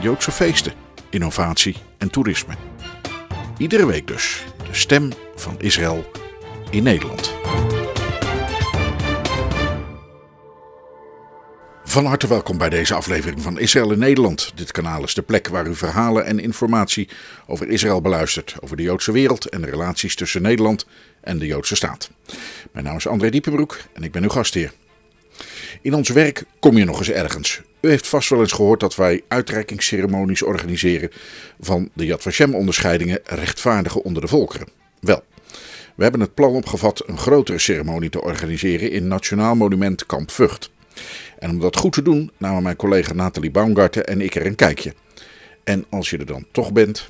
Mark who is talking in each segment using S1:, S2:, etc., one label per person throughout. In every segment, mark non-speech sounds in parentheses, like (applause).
S1: Joodse feesten, innovatie en toerisme. Iedere week dus de stem van Israël in Nederland. Van harte welkom bij deze aflevering van Israël in Nederland. Dit kanaal is de plek waar u verhalen en informatie over Israël beluistert, over de Joodse wereld en de relaties tussen Nederland en de Joodse staat. Mijn naam is André Diepenbroek en ik ben uw gastheer. In ons werk kom je nog eens ergens. U heeft vast wel eens gehoord dat wij uitreikingsceremonies organiseren van de Yad Vashem onderscheidingen rechtvaardigen onder de volkeren. Wel, we hebben het plan opgevat een grotere ceremonie te organiseren in Nationaal Monument Kamp Vught. En om dat goed te doen namen mijn collega Nathalie Baumgarten en ik er een kijkje. En als je er dan toch bent.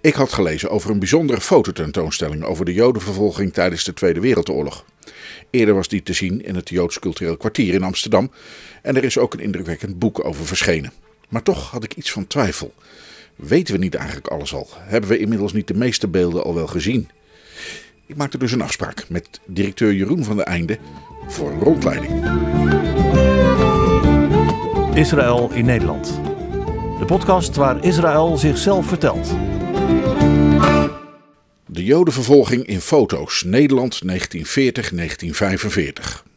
S1: Ik had gelezen over een bijzondere fototentoonstelling over de Jodenvervolging tijdens de Tweede Wereldoorlog. Eerder was die te zien in het Joods Cultureel Kwartier in Amsterdam en er is ook een indrukwekkend boek over verschenen. Maar toch had ik iets van twijfel. Weten we niet eigenlijk alles al? Hebben we inmiddels niet de meeste beelden al wel gezien? Ik maakte dus een afspraak met directeur Jeroen van der Einde voor een rondleiding.
S2: Israël in Nederland. De podcast waar Israël zichzelf vertelt.
S1: De Jodenvervolging in foto's, Nederland 1940-1945.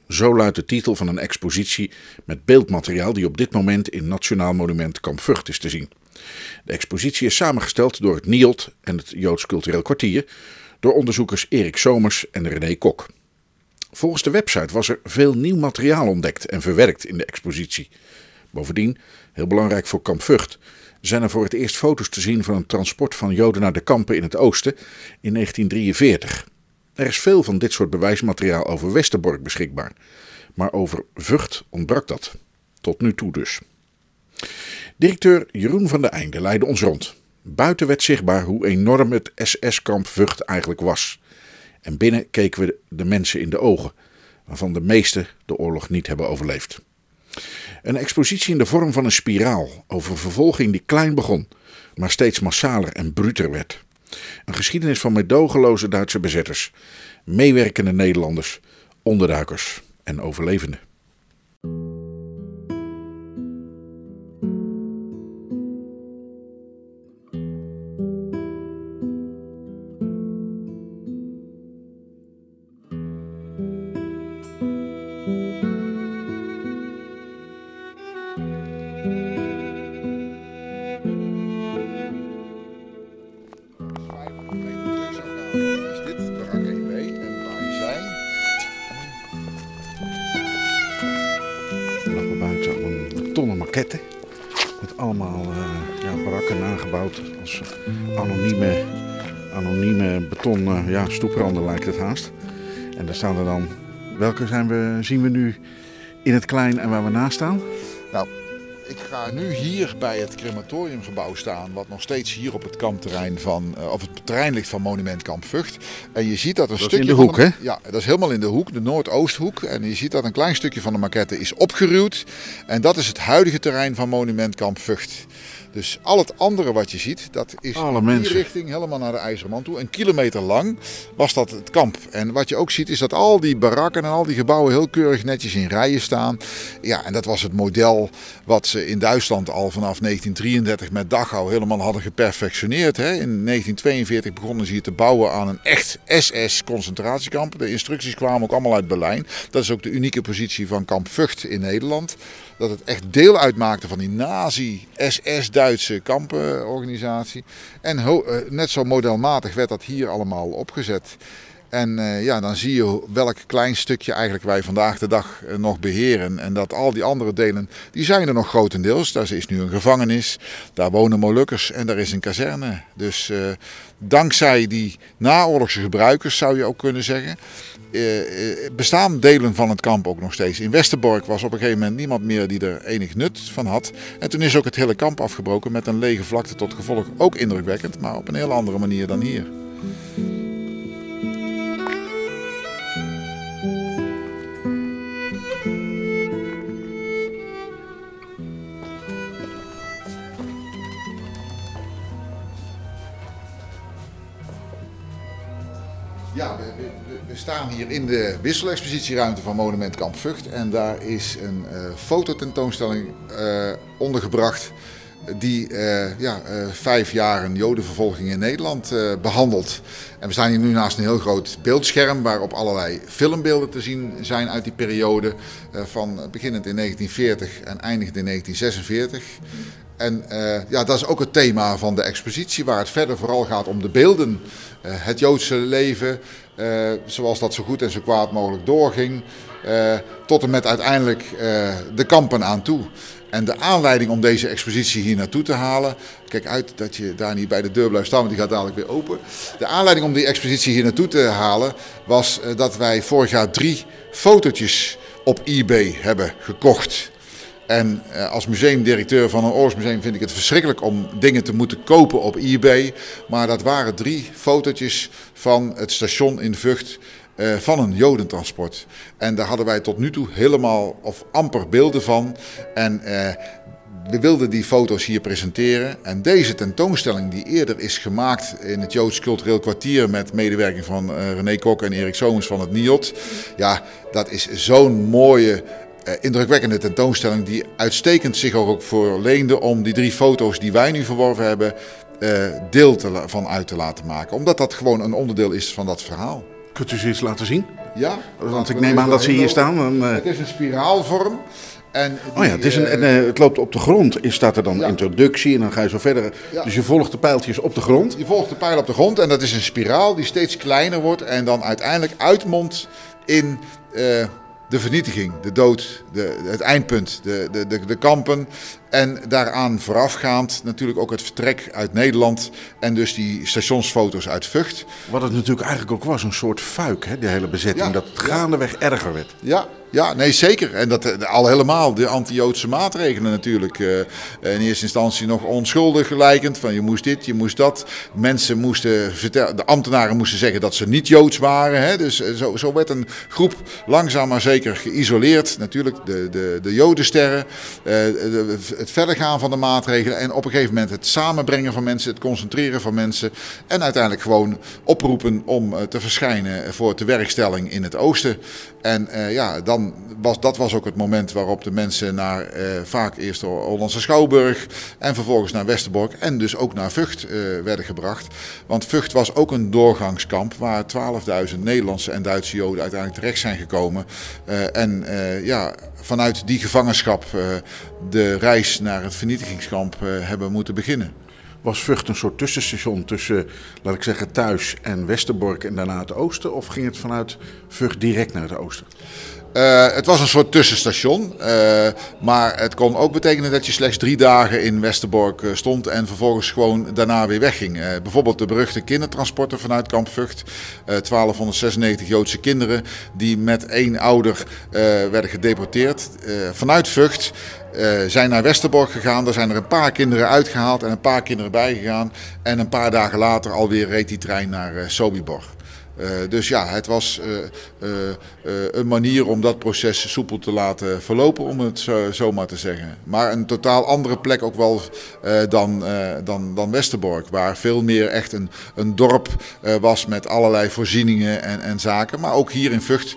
S1: Zo luidt de titel van een expositie met beeldmateriaal die op dit moment in Nationaal Monument Kamp Vught is te zien. De expositie is samengesteld door het NIOD en het Joods Cultureel Kwartier, door onderzoekers Erik Somers en René Kok. Volgens de website was er veel nieuw materiaal ontdekt en verwerkt in de expositie. Bovendien, heel belangrijk voor Kamp Vught, zijn er voor het eerst foto's te zien van een transport van Joden naar de kampen in het oosten in 1943. Er is veel van dit soort bewijsmateriaal over Westerbork beschikbaar, maar over Vught ontbrak dat. Tot nu toe dus. Directeur Jeroen van der Einde leidde ons rond. Buiten werd zichtbaar hoe enorm het SS-kamp Vught eigenlijk was. En binnen keken we de mensen in de ogen, waarvan de meesten de oorlog niet hebben overleefd. Een expositie in de vorm van een spiraal over vervolging die klein begon, maar steeds massaler en bruter werd. Een geschiedenis van medogeloze Duitse bezetters, meewerkende Nederlanders, onderduikers en overlevenden. Ja, stoepranden lijkt het haast. En daar staan er dan, welke zijn we, zien we nu in het klein en waar we naast staan?
S3: Ik ga nu hier bij het crematoriumgebouw staan, wat nog steeds hier op het kampterrein van, eh, of het terrein ligt van Monument Kamp Vught. En je ziet dat een
S1: Dat
S3: stukje
S1: in de hoek, hè?
S3: Ja, dat is helemaal in de hoek, de Noordoosthoek. En je ziet dat een klein stukje van de maquette is opgeruwd. En dat is het huidige terrein van Monument Kamp Vught. Dus al het andere wat je ziet, dat is
S1: Alle
S3: in
S1: mensen.
S3: die richting helemaal naar de IJzerman toe. Een kilometer lang was dat het kamp. En wat je ook ziet is dat al die barakken en al die gebouwen heel keurig netjes in rijen staan. Ja, en dat was het model wat in Duitsland al vanaf 1933 met Dachau helemaal hadden geperfectioneerd. In 1942 begonnen ze hier te bouwen aan een echt SS-concentratiekamp. De instructies kwamen ook allemaal uit Berlijn. Dat is ook de unieke positie van kamp Vught in Nederland. Dat het echt deel uitmaakte van die nazi-SS-Duitse kampenorganisatie. En eh, net zo modelmatig werd dat hier allemaal opgezet. En eh, ja, dan zie je welk klein stukje eigenlijk wij vandaag de dag eh, nog beheren. En dat al die andere delen, die zijn er nog grotendeels. Daar is nu een gevangenis, daar wonen Molukkers en daar is een kazerne. Dus uh, dankzij die naoorlogse gebruikers zou je ook kunnen zeggen, bestaan delen van het kamp ook nog steeds. In Westerbork was op een gegeven moment niemand meer die er enig nut van had. En toen is ook het hele kamp afgebroken met een lege vlakte tot gevolg. Ook indrukwekkend, maar op een heel andere manier dan hier. Ja, we, staan hier in de wisselexpositieruimte van Monument Kamp Vught. En daar is een uh, fototentoonstelling uh, ondergebracht die uh, ja, vijf jaren jodenvervolging in Nederland behandelt. En we staan hier nu naast een heel groot beeldscherm waarop allerlei filmbeelden te zien zijn uit die periode. van beginnend in 1940 en eindigend in 1946. En uh, ja, dat is ook het thema van de expositie, waar het verder vooral gaat om de beelden. Uh, het Joodse leven, uh, zoals dat zo goed en zo kwaad mogelijk doorging, tot en met uiteindelijk de kampen aan toe. En de aanleiding om deze expositie hier naartoe te halen. Kijk uit dat je daar niet bij de deur blijft staan, want die gaat dadelijk weer open. De aanleiding om die expositie hier naartoe te halen was dat wij vorig jaar drie fotootjes op eBay hebben gekocht. En als museumdirecteur van een oorlogsmuseum vind ik het verschrikkelijk om dingen te moeten kopen op eBay. Maar dat waren drie fotootjes van het station in Vught uh, van een jodentransport. En daar hadden wij tot nu toe helemaal of amper beelden van. En uh, we wilden die foto's hier presenteren. En deze tentoonstelling die eerder is gemaakt in het Joods Cultureel Kwartier met medewerking van uh, René Kok en Erik Somers van het NIOT. Ja, dat is zo'n mooie indrukwekkende tentoonstelling die uitstekend zich ook voor leende om die drie foto's die wij nu verworven hebben uh, deel te, van uit te laten maken. Omdat dat gewoon een onderdeel is van dat verhaal.
S1: Kunt u ze eens laten zien?
S3: Ja.
S1: Want ik neem aan dat ze hier staan. Dan,
S3: uh... Het is een spiraalvorm. En
S1: die, oh ja, het, is een, en, uh, het loopt op de grond. Is staat er dan ja. introductie en dan ga je zo verder. Ja. Dus je volgt de pijltjes op de grond.
S3: Je volgt de pijl op de grond en dat is een spiraal die steeds kleiner wordt en dan uiteindelijk uitmondt in uh, de vernietiging, de dood, de, het eindpunt, de, de, de, de kampen. En daaraan voorafgaand natuurlijk ook het vertrek uit Nederland en dus die stationsfoto's uit Vught.
S1: Wat het natuurlijk eigenlijk ook was, een soort fuik, hè, de hele bezetting, ja, dat het gaandeweg ja. erger werd.
S3: Ja, ja, nee zeker. En dat al helemaal, de anti-Joodse maatregelen natuurlijk. Uh, in eerste instantie nog onschuldig lijkend, van je moest dit, je moest dat. Mensen moesten vertellen, de ambtenaren moesten zeggen dat ze niet Joods waren. Hè. Dus zo, zo werd een groep langzaam maar zeker geïsoleerd. Natuurlijk de, de, de Jodensterren. De, het verder gaan van de maatregelen en op een gegeven moment het samenbrengen van mensen, het concentreren van mensen en uiteindelijk gewoon oproepen om te verschijnen voor de werkstelling in het oosten. En ja, dan was, dat was ook het moment waarop de mensen naar uh, vaak eerst door Hollandse Schouwburg en vervolgens naar Westerbork en dus ook naar Vught uh, werden gebracht. Want Vught was ook een doorgangskamp waar 12.000 Nederlandse en Duitse Joden uiteindelijk terecht zijn gekomen. en ja, vanuit die gevangenschap de reis naar het vernietigingskamp hebben moeten beginnen.
S1: Was Vught een soort tussenstation tussen, laat ik zeggen, thuis en Westerbork en daarna het oosten? Of ging het vanuit Vught direct naar het oosten?
S3: Uh, het was een soort tussenstation, uh, maar het kon ook betekenen dat je slechts drie dagen in Westerbork uh, stond en vervolgens gewoon daarna weer wegging. bijvoorbeeld de beruchte kindertransporten vanuit Kamp Vught. 1296 Joodse kinderen die met één ouder werden gedeporteerd vanuit Vught. zijn naar Westerbork gegaan. Daar zijn er een paar kinderen uitgehaald en een paar kinderen bijgegaan. En een paar dagen later alweer reed die trein naar Sobibor. Uh, dus ja, het was uh, uh, een manier om dat proces soepel te laten verlopen, om het zo, zo maar te zeggen. Maar een totaal andere plek ook wel dan, dan, dan Westerbork, waar veel meer echt een, een dorp was met allerlei voorzieningen en, en zaken. Maar ook hier in Vught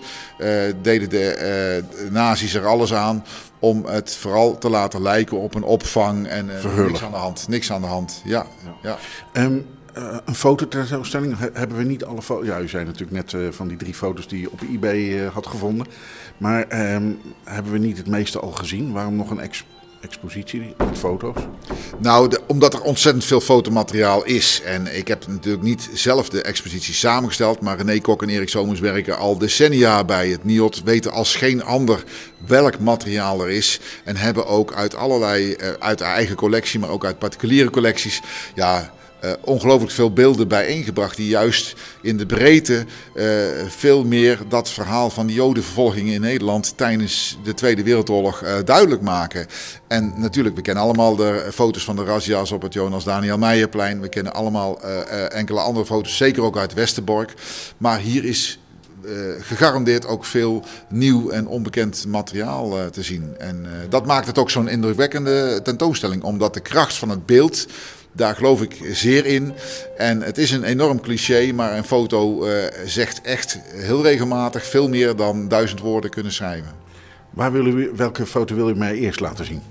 S3: deden de nazi's er alles aan om het vooral te laten lijken op een opvang en niks aan de hand. Niks aan de hand, ja. ja.
S1: ja. Um... Uh, een fototentoonstelling hebben we niet alle foto's. Ja, u zei natuurlijk net uh, van die drie foto's die je op eBay uh, had gevonden. Maar um, hebben we niet het meeste al gezien? Waarom nog een ex expositie met foto's?
S3: Nou, omdat er ontzettend veel fotomateriaal is. En ik heb natuurlijk niet zelf de expositie samengesteld. Maar René Kok en Erik Somers werken al decennia bij het NIOT. Weten als geen ander welk materiaal er is. En hebben ook uit allerlei, eh, uit eigen collectie, maar ook uit particuliere collecties. Ja, eh, ongelooflijk veel beelden bijeengebracht die juist in de breedte eh, veel meer dat verhaal van de jodenvervolgingen in Nederland tijdens de Tweede Wereldoorlog eh, duidelijk maken. En natuurlijk, we kennen allemaal de foto's van de razzia's op het Jonas Daniel Meijerplein. We kennen allemaal enkele andere foto's, zeker ook uit Westerbork. Maar hier is gegarandeerd ook veel nieuw en onbekend materiaal te zien. En dat maakt het ook zo'n indrukwekkende tentoonstelling, omdat de kracht van het beeld, daar geloof ik zeer in. En het is een enorm cliché, maar een foto eh, zegt echt heel regelmatig veel meer dan duizend woorden kunnen schrijven.
S1: Waar wil u, welke foto wil u mij eerst laten zien?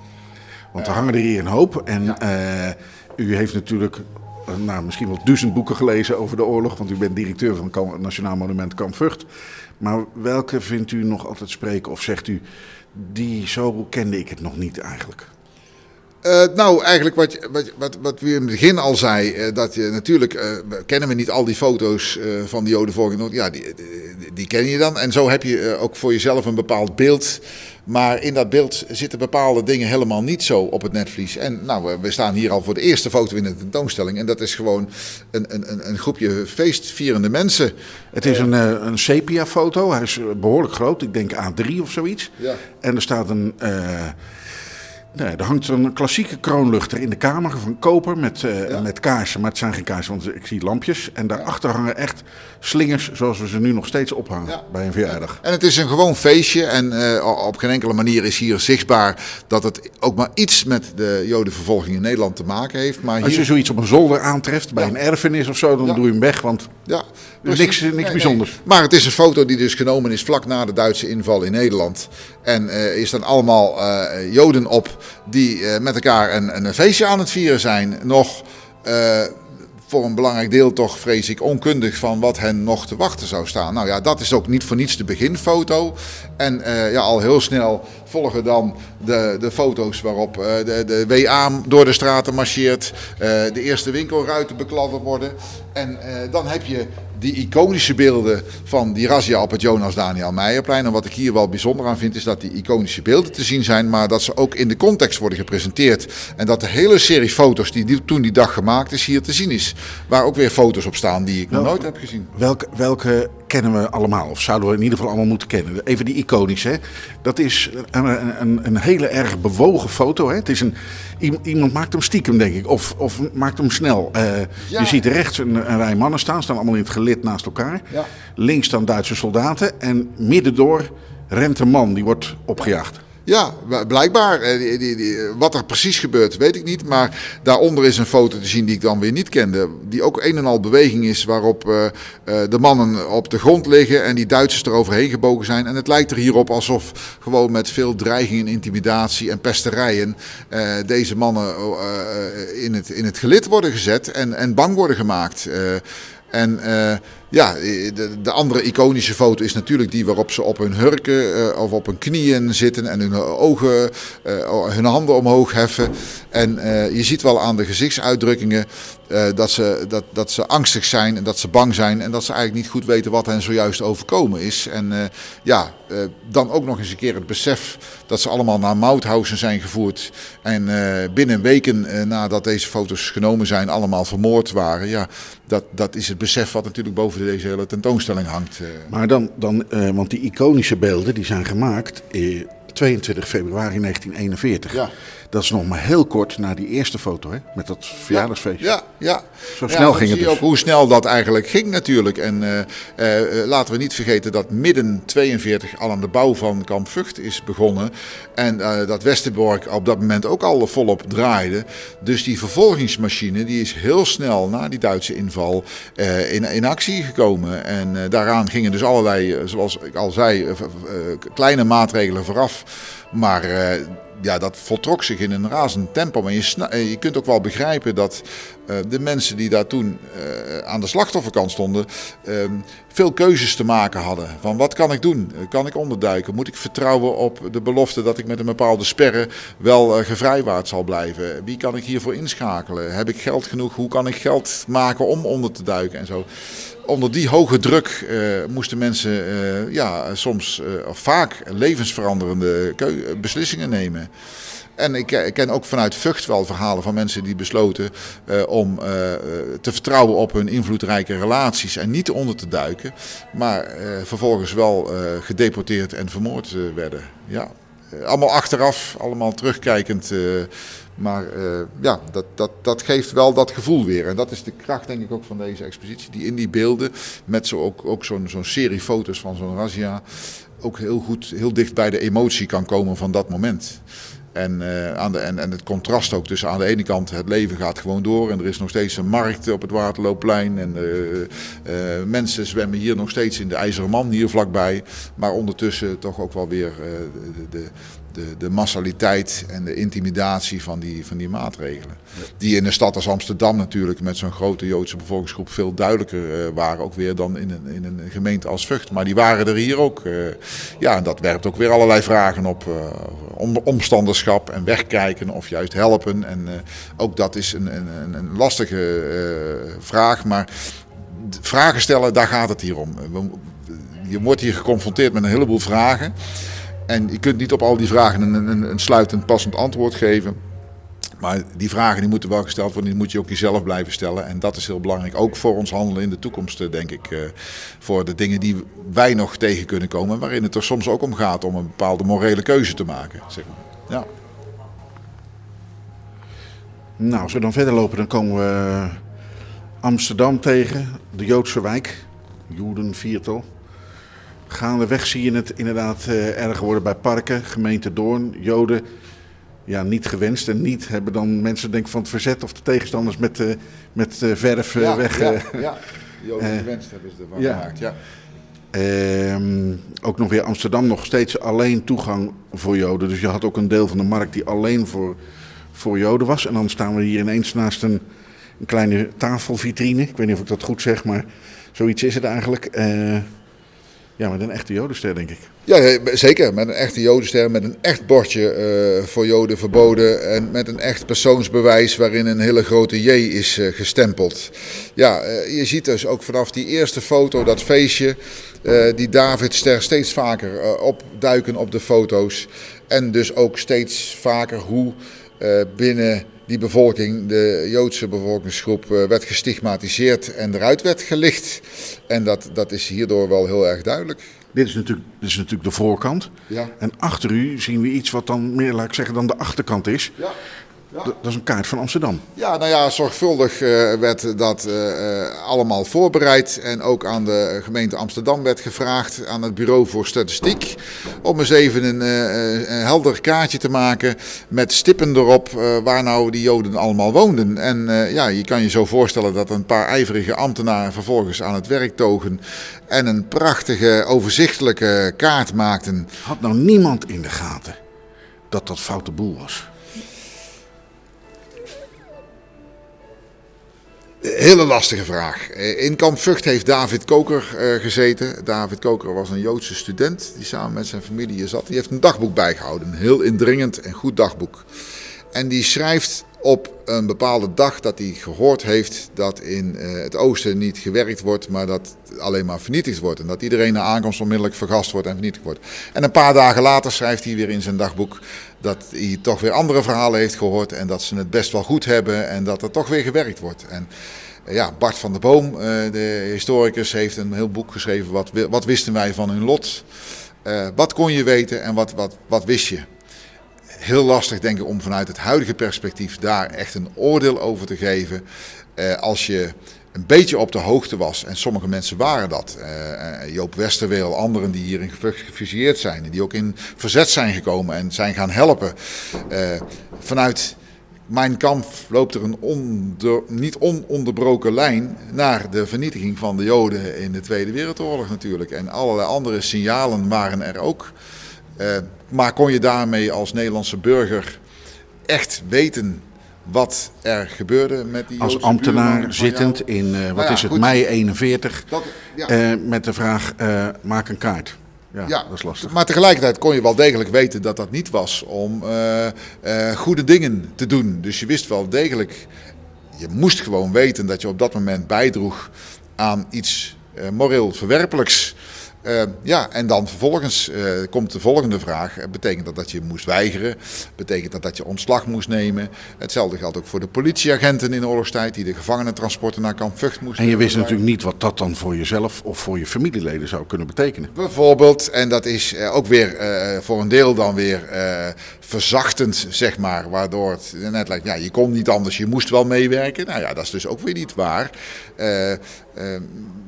S1: Want er hangen er hier een hoop. En eh, u heeft natuurlijk eh, nou, misschien wel duizend boeken gelezen over de oorlog. Want u bent directeur van het Nationaal Monument Kamp Vught. Maar welke vindt u nog altijd spreken? Of zegt u, die zo kende ik het nog niet eigenlijk?
S3: Eh, nou, eigenlijk wat, wat, wat, wat u in het begin al zei, eh, dat je natuurlijk, eh, kennen we niet al die foto's van de Jodenvolging, ja, die, die, die ken je dan. En zo heb je ook voor jezelf een bepaald beeld. Maar in dat beeld zitten bepaalde dingen helemaal niet zo op het netvlies. En nou, we- we staan hier al voor de eerste foto in de tentoonstelling. En dat is gewoon een, een, een- groepje feestvierende mensen.
S1: Het is een, een sepia-foto. Hij is eh, behoorlijk groot. Ik denk A3 of zoiets.
S3: Ja.
S1: En er staat een... nee, er hangt een klassieke kroonluchter in de kamer van koper met, eh, met kaarsen. Maar het zijn geen kaarsen, want ik zie lampjes. En daarachter hangen echt slingers zoals we ze nu nog steeds ophangen
S3: Ja.
S1: bij een verjaardag.
S3: En het is een gewoon feestje. En eh, op geen enkele manier is hier zichtbaar dat het ook maar iets met de Jodenvervolging in Nederland te maken heeft. Maar
S1: Als je
S3: hier,
S1: zoiets op een zolder aantreft bij
S3: Ja.
S1: een erfenis of zo, dan doe je hem weg. Want
S3: Ja,
S1: Dus
S3: precies.
S1: niks- niks bijzonders.
S3: Maar het is een foto die dus genomen is vlak na de Duitse inval in Nederland. En eh is dan allemaal Joden op die eh, met elkaar een, een feestje aan het vieren zijn. Nog eh, voor een belangrijk deel toch, vrees ik, onkundig van wat hen nog te wachten zou staan. Nou ja, dat is ook niet voor niets de beginfoto. En eh, ja, al heel snel volgen dan de, de foto's waarop de, de WA door de straten marcheert. de eerste winkelruiten bekladderd worden. En dan heb je die iconische beelden van die razzia op het Jonas Daniel Meijerplein. En wat ik hier wel bijzonder aan vind, is dat die iconische beelden te zien zijn, maar dat ze ook in de context worden gepresenteerd. En dat de hele serie foto's die, die toen die dag gemaakt is, hier te zien is. Waar ook weer foto's op staan die ik nog nooit heb gezien.
S1: Welke, welke kennen we allemaal? Of zouden we in ieder geval allemaal moeten kennen? Even die iconische. Hè? Dat is een, een, een, hele erg bewogen foto. Hè? Het is een, iem- iemand maakt hem stiekem, denk ik. Of, of maakt hem snel. Eh,
S3: Ja.
S1: Je ziet rechts een, een rij mannen staan. Staan allemaal in het naast elkaar.
S3: Ja.
S1: Links staan Duitse soldaten. En middendoor rent een man. Die wordt opgejaagd.
S3: Ja, blijkbaar. Eh, die- die- die- wat er precies gebeurt, weet ik niet. Maar daaronder is een foto te zien die ik dan weer niet kende. Die ook een en al beweging is waarop eh, eh, de mannen op de grond liggen en die Duitsers eroverheen gebogen zijn. En het lijkt er hierop alsof gewoon met veel dreiging en intimidatie en pesterijen eh, deze mannen eh, in, het, in het gelid worden gezet en, en bang worden gemaakt. En eh, ja, de, de andere iconische foto is natuurlijk die waarop ze op hun hurken eh, of op hun knieën zitten en hun ogen, eh, hun handen omhoog heffen. En eh, je ziet wel aan de gezichtsuitdrukkingen eh, dat, ze, dat, dat ze angstig zijn en dat ze bang zijn en dat ze eigenlijk niet goed weten wat hen zojuist overkomen is. En eh, ja, eh, dan ook nog eens een keer het besef dat ze allemaal naar Mauthausen zijn gevoerd en eh, binnen weken eh, nadat deze foto's genomen zijn allemaal vermoord waren. Ja, dat, dat is het besef wat natuurlijk boven deze hele tentoonstelling hangt. eh.
S1: Maar dan, dan eh, want die iconische beelden die zijn gemaakt eh, 22 februari 1941.
S3: Ja.
S1: Dat is nog maar heel kort na die eerste foto, hè? Met dat verjaardagsfeestje.
S3: Ja, ja.
S1: Zo snel ging het dus.
S3: ook hoe snel dat eigenlijk ging natuurlijk. En eh, eh, eh, laten we niet vergeten dat midden 42 al aan de bouw van Kamp Vught is begonnen. En dat Westerbork op dat moment ook al volop draaide. Dus die vervolgingsmachine die is heel snel na die Duitse inval in, in actie gekomen. En daaraan gingen dus allerlei, zoals ik al zei, kleine maatregelen vooraf. Maar ja, dat voltrok zich in een razend tempo. Maar je, eh, je kunt ook wel begrijpen dat eh, de mensen die daar toen eh, aan de slachtofferkant stonden, ehm, veel keuzes te maken hadden. Van wat kan ik doen? Kan ik onderduiken? Moet ik vertrouwen op de belofte dat ik met een bepaalde sperre wel gevrijwaard zal blijven? Wie kan ik hiervoor inschakelen? Heb ik geld genoeg? Hoe kan ik geld maken om onder te duiken en zo? Onder die hoge druk uh, moesten mensen uh, ja, soms of vaak levensveranderende beslissingen nemen. En ik, ken ook vanuit Vught wel verhalen van mensen die besloten om te vertrouwen op hun invloedrijke relaties en niet onder te duiken, maar vervolgens wel gedeporteerd en vermoord werden. Ja. allemaal achteraf, allemaal terugkijkend. Maar ja, dat, dat, dat geeft wel dat gevoel weer. En dat is de kracht, denk ik, ook van deze expositie. Die in die beelden, met zo ook, ook zo'n zo'n serie foto's van zo'n razzia, ook heel goed, heel dicht bij de emotie kan komen van dat moment. En, uh, aan de, en, en het contrast ook tussen aan de ene kant het leven gaat gewoon door en er is nog steeds een markt op het Waterloopplein en uh, uh, mensen zwemmen hier nog steeds in de IJzeren Man hier vlakbij. Maar ondertussen toch ook wel weer de, de, de, de massaliteit en de intimidatie van die, van die maatregelen. Die in een stad als Amsterdam natuurlijk met zo'n grote Joodse bevolkingsgroep veel duidelijker waren ook weer dan in een, in een gemeente als Vught. Maar die waren er hier ook. ja, en dat werpt ook weer allerlei vragen op om, omstanders en wegkijken of juist helpen. En uh, ook dat is een, een, een lastige uh, vraag, maar vragen stellen, daar gaat het hier om. Je wordt hier geconfronteerd met een heleboel vragen. En je kunt niet op al die vragen een, een, een sluitend passend antwoord geven. Maar die vragen die moeten wel gesteld worden, die moet je ook jezelf blijven stellen. En dat is heel belangrijk, ook voor ons handelen in de toekomst, denk ik. Voor de dingen die wij nog tegen kunnen komen, waarin het er soms ook om gaat om een bepaalde morele keuze te maken. Zeg maar. Ja.
S1: Nou, als we dan verder lopen, dan komen we Amsterdam tegen, de Joodse wijk, Jodenviertel. Gaandeweg zie je het inderdaad uh, erger worden bij parken, gemeente Doorn, Joden. Ja, niet gewenst en niet hebben dan mensen denk van het verzet of de tegenstanders met, uh, met uh, verf
S3: ja,
S1: weg.
S3: Ja, ja. Joden gewenst hebben ze ervan ja. gemaakt, ja.
S1: Uh, ook nog weer Amsterdam nog steeds alleen toegang voor Joden. Dus je had ook een deel van de markt die alleen voor, voor Joden was. En dan staan we hier ineens naast een, een kleine tafelvitrine. Ik weet niet of ik dat goed zeg, maar zoiets is het eigenlijk. Ja, met een echte Jodenster, denk ik.
S3: Ja, zeker. Met een echte Jodenster, met een echt bordje uh, voor Joden verboden. En met een echt persoonsbewijs waarin een hele grote J is uh, gestempeld. Ja, uh, je ziet dus ook vanaf die eerste foto, dat feestje, die Davidster steeds vaker opduiken op de foto's. En dus ook steeds vaker hoe binnen die bevolking, de Joodse bevolkingsgroep, werd gestigmatiseerd en eruit werd gelicht. En dat, dat is hierdoor wel heel erg duidelijk.
S1: Dit is, natuurlijk, dit is natuurlijk de voorkant.
S3: Ja.
S1: En achter u zien we iets wat dan meer, laat ik zeggen, dan de achterkant is.
S3: Ja. Ja.
S1: Dat is een kaart van Amsterdam.
S3: Ja, nou ja, zorgvuldig uh, werd dat uh, allemaal voorbereid. En ook aan de gemeente Amsterdam werd gevraagd, aan het Bureau voor Statistiek, om eens even een, uh, een helder kaartje te maken met stippen erop waar nou die Joden allemaal woonden. En ja, je kan je zo voorstellen dat een paar ijverige ambtenaren vervolgens aan het werk togen en een prachtige, overzichtelijke kaart maakten.
S1: Had nou niemand in de gaten dat dat foute boel was?
S3: Hele lastige vraag. In kamp Vught heeft David Koker uh, gezeten. David Koker was een Joodse student die samen met zijn familie hier zat. Die heeft een dagboek bijgehouden. Een heel indringend en goed dagboek. En die schrijft op een bepaalde dag dat hij gehoord heeft dat in uh, het oosten niet gewerkt wordt, maar dat alleen maar vernietigd wordt. En dat iedereen na aankomst onmiddellijk vergast wordt en vernietigd wordt. En een paar dagen later schrijft hij weer in zijn dagboek dat hij toch weer andere verhalen heeft gehoord en dat ze het best wel goed hebben en dat er toch weer gewerkt wordt. En uh, ja, Bart van der Boom, uh, de historicus, heeft een heel boek geschreven, Wat, wat wisten wij van hun lot? wat kon je weten en wat, wat, wat wist je? Heel lastig, denk ik, om vanuit het huidige perspectief daar echt een oordeel over te geven. Uh, als je een beetje op de hoogte was, en sommige mensen waren dat. Uh, Joop Westerweel, anderen die hierin gefusieerd zijn, die ook in verzet zijn gekomen en zijn gaan helpen. Vanuit mijn kamp loopt er een niet ononderbroken lijn naar de vernietiging van de Joden in de Tweede Wereldoorlog natuurlijk. En allerlei andere signalen waren er ook. Maar kon je daarmee als Nederlandse burger echt weten wat er gebeurde met die
S1: Als ambtenaar zittend in, eh, wat
S3: Nou ja,
S1: is het,
S3: goed.
S1: mei 41,
S3: Dat- ja.
S1: eh, met de vraag, eh, maak een kaart. Ja,
S3: Ja,
S1: dat is lastig.
S3: Maar tegelijkertijd kon je wel degelijk weten dat dat niet was om goede dingen te doen. Dus je wist wel degelijk, je moest gewoon weten dat je op dat moment bijdroeg aan iets moreel verwerpelijks. Eh, ja, en dan vervolgens eh, komt de volgende vraag. Eh, Betekent dat dat je moest weigeren? Betekent dat dat je ontslag moest nemen? Hetzelfde geldt ook voor de politieagenten in de oorlogstijd die de gevangenentransporten naar kamp Vught moesten.
S1: En je wist natuurlijk niet wat dat dan voor jezelf of voor je familieleden zou kunnen betekenen.
S3: Bijvoorbeeld, en dat is eh, ook weer voor een deel dan weer verzachtend, zeg maar. Waardoor het net lijkt, ja, je kon niet anders, je moest wel meewerken. Nou ja, dat is dus ook weer niet waar.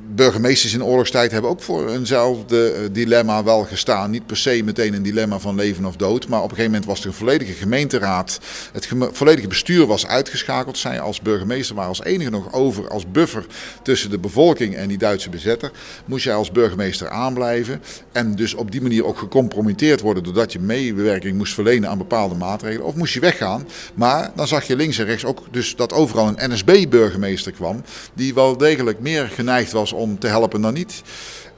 S3: Burgemeesters in oorlogstijd hebben ook voor eenzelfde eh, dilemma wel gestaan. Niet per se meteen een dilemma van leven of dood. Maar op een gegeven moment was er een volledige gemeenteraad. Het volledige bestuur was uitgeschakeld. Zij als burgemeester waren als enige nog over als buffer tussen de bevolking en die Duitse bezetter. Moest jij als burgemeester aanblijven. En dus op die manier ook gecompromitteerd worden doordat je meewerking moest verlenen aan bepaalde maatregelen. Of moest je weggaan. Maar dan zag je links en rechts ook dus dat overal een NSB-burgemeester kwam. Die wel degelijk meer geneigd was om te helpen dan niet.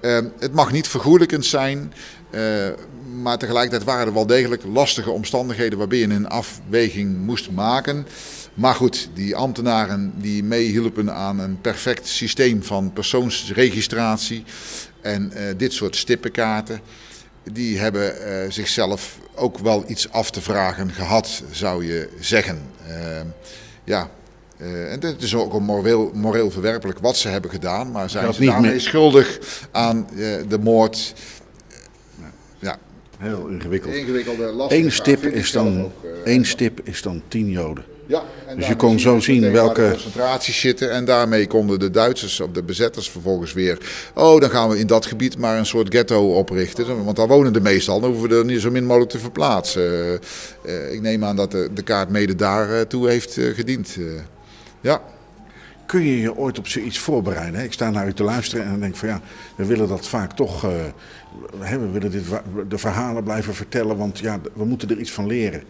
S3: Eh, het mag niet vergoelijkend zijn. eh, maar tegelijkertijd waren er wel degelijk lastige omstandigheden waarbij je een afweging moest maken. Maar goed, die ambtenaren die meehielpen aan een perfect systeem van persoonsregistratie en eh, dit soort stippenkaarten, die hebben eh, zichzelf ook wel iets af te vragen gehad, zou je zeggen. Eh, ja. Eh, en het is ook een moreel, moreel verwerpelijk wat ze hebben gedaan, maar zijn ze
S1: niet
S3: daarmee
S1: meer-
S3: schuldig aan eh, de moord? Ja,
S1: Heel ingewikkeld.
S3: ingewikkelde,
S1: Eén stip is dan,
S3: ook, eh,
S1: één stip is dan tien Joden.
S3: Ja,
S1: Dus je kon zo zien welke-
S3: concentraties zitten. En daarmee konden de Duitsers of de bezetters vervolgens weer. Oh, dan gaan we in dat gebied maar een soort ghetto oprichten. Want daar wonen de meestal. Dan hoeven we er niet zo min mogelijk te verplaatsen. Ik neem aan dat de, de kaart mede daartoe heeft eh, gediend. Ja.
S1: Kun je je ooit op zoiets voorbereiden? Ik sta naar u te luisteren en dan denk ik van ja, we willen dat vaak toch. eh, we willen dit, de verhalen blijven vertellen, want ja, we moeten er iets van leren.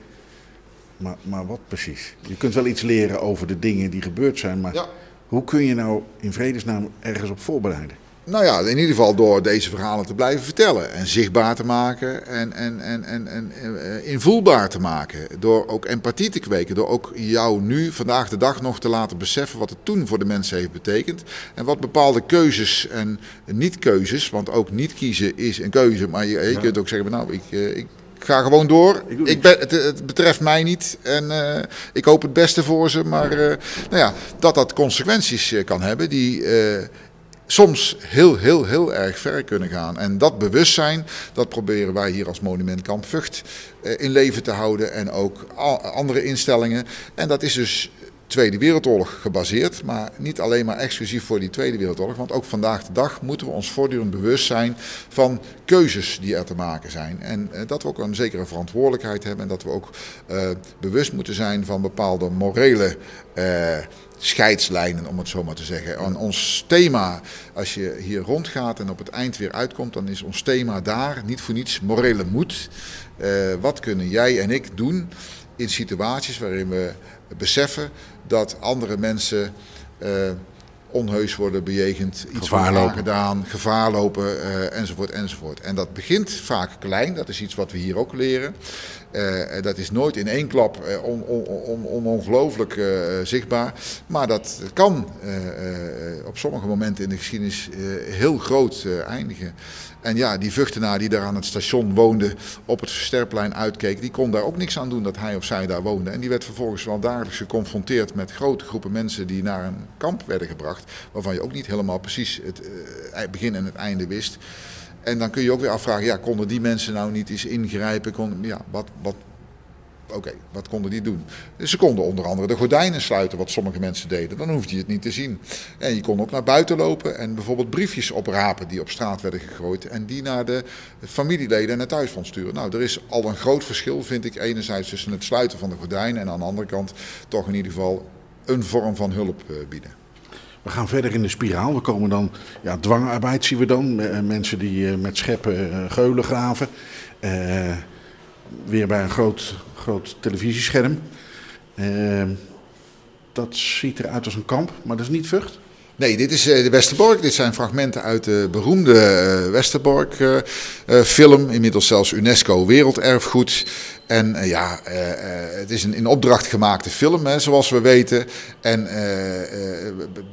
S1: Maar, maar wat precies? Je kunt wel iets leren over de dingen die gebeurd zijn, maar
S3: Ja.
S1: hoe kun je nou in vredesnaam ergens op voorbereiden?
S3: Nou ja, in ieder geval door deze verhalen te blijven vertellen. En zichtbaar te maken en, en, en, en, en eh, invoelbaar te maken. Door ook empathie te kweken. Door ook jou nu, vandaag de dag, nog te laten beseffen wat het toen voor de mensen heeft betekend. En wat bepaalde keuzes en niet-keuzes, want ook niet kiezen is een keuze. Maar je, je kunt ook zeggen, nou, ik, eh, ik ga gewoon door. Ik ben, het, het betreft mij niet en eh, ik hoop het beste voor ze. Maar nou ja, dat dat consequenties kan hebben die... soms heel, heel, heel erg ver kunnen gaan. En dat bewustzijn, dat proberen wij hier als Monument Kamp Vught eh, in leven te houden. En ook andere instellingen. En dat is dus Tweede Wereldoorlog gebaseerd. Maar niet alleen maar exclusief voor die Tweede Wereldoorlog. Want ook vandaag de dag moeten we ons voortdurend bewust zijn van keuzes die er te maken zijn. En eh, dat we ook een zekere verantwoordelijkheid hebben. En dat we ook eh, bewust moeten zijn van bepaalde morele... eh, scheidslijnen, om het zo maar te zeggen. En ons thema, als je hier rondgaat en op het eind weer uitkomt, dan is ons thema daar, niet voor niets, morele moed. Wat kunnen jij en ik doen in situaties waarin we beseffen dat andere mensen eh, onheus worden bejegend, iets
S1: Gevaar
S3: aangedaan, gevaar lopen, eh, enzovoort, enzovoort. En dat begint vaak klein, dat is iets wat we hier ook leren. Eh, dat is nooit in één klap on, on, on, on- ongelooflijk zichtbaar. Maar dat kan op sommige momenten in de geschiedenis heel groot eindigen. En ja, die Vuchtenaar die daar aan het station woonde, op het Versterplein uitkeek, die kon daar ook niks aan doen dat hij of zij daar woonde. En die werd vervolgens wel dagelijks geconfronteerd met grote groepen mensen die naar een kamp werden gebracht, waarvan je ook niet helemaal precies het eh, begin en het einde wist. En dan kun je ook weer afvragen, ja, konden die mensen nou niet eens ingrijpen? Konden, ja, wat, wat, Oké, wat konden die doen? Ze konden onder andere de gordijnen sluiten, wat sommige mensen deden. Dan hoefde je het niet te zien. En je kon ook naar buiten lopen en bijvoorbeeld briefjes oprapen die op straat werden gegooid. En die naar de familieleden en het thuisfront sturen. Nou, er is al een groot verschil, vind ik, enerzijds tussen het sluiten van de gordijnen en aan de andere kant toch in ieder geval een vorm van hulp eh, bieden.
S1: We gaan verder in de spiraal. We komen dan, ja, dwangarbeid zien we dan. Eh, Mensen die eh, met scheppen geulen graven. Weer bij een groot, groot televisiescherm. Eh, dat ziet eruit als een kamp, maar dat is niet Vught.
S3: Nee, dit is eh, de Westerbork. Dit zijn fragmenten uit de beroemde eh, Westerbork-film. Inmiddels zelfs UNESCO Werelderfgoed. En uh, ja, uh, uh, het is een in opdracht gemaakte film, hè, zoals we weten. En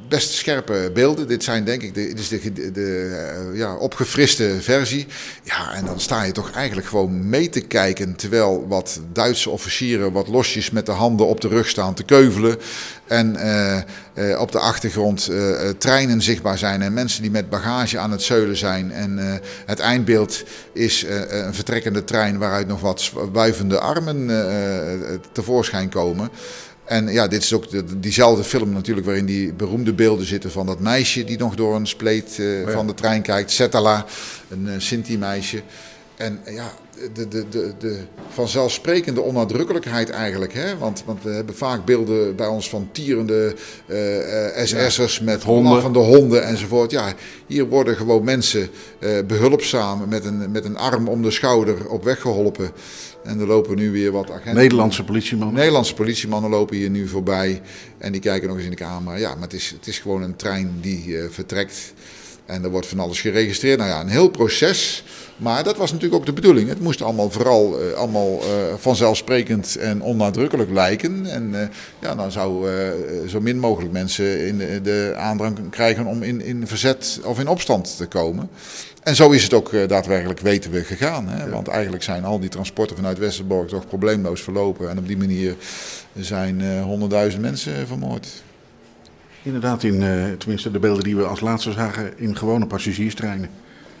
S3: best scherpe beelden. Dit zijn denk ik de, dit is de, de ja, opgefriste versie. Ja, en dan sta je toch eigenlijk gewoon mee te kijken. Terwijl wat Duitse officieren wat losjes met de handen op de rug staan te keuvelen. En op de achtergrond treinen zichtbaar zijn. En mensen die met bagage aan het zeulen zijn. En het eindbeeld is een vertrekkende trein waaruit nog wat wuivende armen uh, tevoorschijn komen. En ja, dit is ook de, diezelfde film natuurlijk waarin die beroemde beelden zitten van dat meisje die nog door een spleet uh, van de trein kijkt. Setala, een uh, Sinti-meisje. En ja, de, de, de, de vanzelfsprekende onnadrukkelijkheid eigenlijk. Hè? Want, want we hebben vaak beelden bij ons van tierende uh, SS'ers met honden. van de honden enzovoort. Ja, hier worden gewoon mensen uh, behulpzaam met een, met een arm om de schouder op weg geholpen. En er lopen nu weer wat agenten.
S1: Nederlandse politiemannen.
S3: Nederlandse politiemannen lopen hier nu voorbij. En die kijken nog eens in de camera. Ja, maar het is, het is gewoon een trein die uh, vertrekt. En er wordt van alles geregistreerd. Nou ja, een heel proces. Maar dat was natuurlijk ook de bedoeling. Het moest allemaal vooral uh, allemaal, uh, vanzelfsprekend en onnadrukkelijk lijken. En uh, ja, dan zou zo min mogelijk mensen in de, de aandrang krijgen om in, in verzet of in opstand te komen. En zo is het ook daadwerkelijk, weten we, gegaan. Hè? Want eigenlijk zijn al die transporten vanuit Westerbork toch probleemloos verlopen. En op die manier zijn honderdduizend uh, mensen vermoord.
S1: Inderdaad, in, uh, tenminste de beelden die we als laatste zagen in gewone passagierstreinen.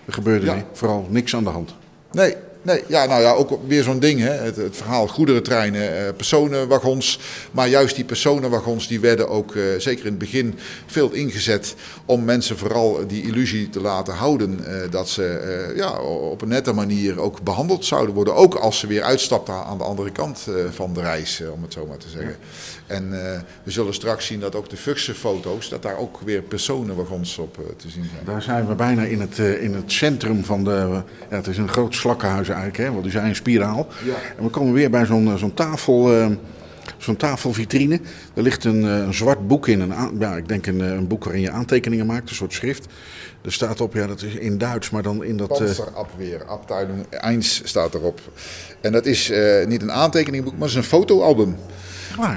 S1: Er gebeurde ja. vooral niks aan de hand.
S3: Nee, Nee, ja, nou ja, ook weer zo'n ding. Hè. Het, het verhaal goederentreinen, eh, personenwagons. Maar juist die personenwagons die werden ook, eh, zeker in het begin, veel ingezet om mensen vooral die illusie te laten houden. Eh, dat ze eh, ja, op een nette manier ook behandeld zouden worden. Ook als ze weer uitstapten aan de andere kant eh, van de reis, om het zo maar te zeggen. Ja. En we zullen straks zien dat ook de Fuchse foto's, dat daar ook weer personenwagons op te zien zijn.
S1: Daar zijn we bijna in het, in het centrum van de. Ja, het is een groot slakkenhuis eigenlijk, hè? want die zijn een spiraal.
S3: Ja.
S1: En we komen weer bij zo'n zo'n tafel. Uh, Zo'n tafelvitrine. Er ligt een, een, zwart boek in. Een, ja, ik denk een, een, boek waarin je aantekeningen maakt, een soort schrift. Er staat op, ja, dat is in Duits, maar dan in dat.
S3: Panzerabweer, Abteilung 1 staat erop. En dat is uh, niet een aantekeningboek, maar het is een fotoalbum.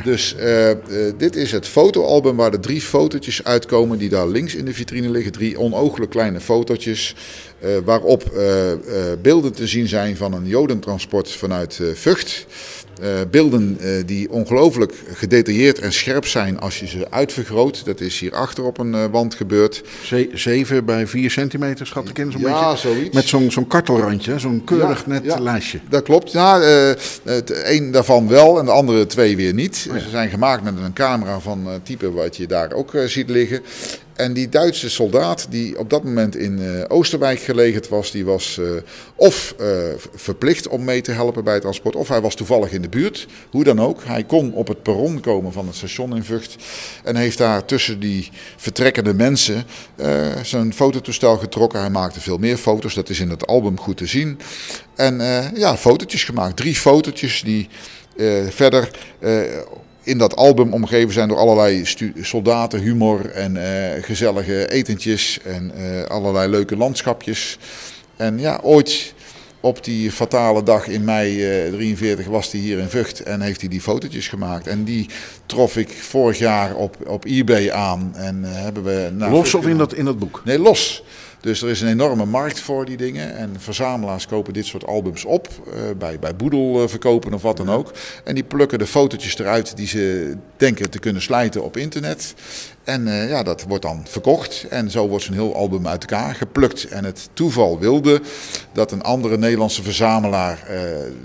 S3: Dus uh, uh, dit is het fotoalbum waar de drie fotootjes uitkomen die daar links in de vitrine liggen. Drie onooglijk kleine fotootjes. Uh, waarop beelden te zien zijn van een jodentransport vanuit Vught. Uh, beelden uh, die ongelooflijk gedetailleerd en scherp zijn als je ze uitvergroot. Dat is hier achter op een uh, wand gebeurd.
S1: Ze 7 bij 4 centimeter schat ik in zo'n
S3: ja,
S1: beetje.
S3: zoiets.
S1: Met zo'n zo'n kartelrandje, zo'n keurig
S3: ja,
S1: net
S3: ja,
S1: lijstje.
S3: Dat klopt. Ja, een daarvan wel en de andere twee weer niet. Oh. Ze zijn gemaakt met een camera van type wat je daar ook ziet liggen. En die Duitse soldaat die op dat moment in uh, Oosterwijk gelegerd was, die was uh, of uh, verplicht om mee te helpen bij het transport, of hij was toevallig in de buurt. Hoe dan ook, hij kon op het perron komen van het station in Vught en heeft daar tussen die vertrekkende mensen zijn fototoestel getrokken. Hij maakte veel meer foto's, dat is in het album goed te zien. En ja, fotootjes gemaakt, drie fotootjes die verder in dat album omgeven zijn door allerlei soldaten, humor en uh, gezellige etentjes en uh, allerlei leuke landschapjes. En ja, ooit op die fatale dag in mei uh, 43 was hij hier in Vught en heeft hij die fotootjes gemaakt. En die trof ik vorig jaar op, op eBay aan. En hebben we
S1: los of in dat, in dat boek?
S3: Nee, los. Dus er is een enorme markt voor die dingen. En verzamelaars kopen dit soort albums op. Uh, bij, bij Boedel uh, verkopen of wat dan ook. En die plukken de fotootjes eruit die ze denken te kunnen slijten op internet. En uh, ja, dat wordt dan verkocht. En zo wordt zo'n heel album uit elkaar geplukt. En het toeval wilde dat een andere Nederlandse verzamelaar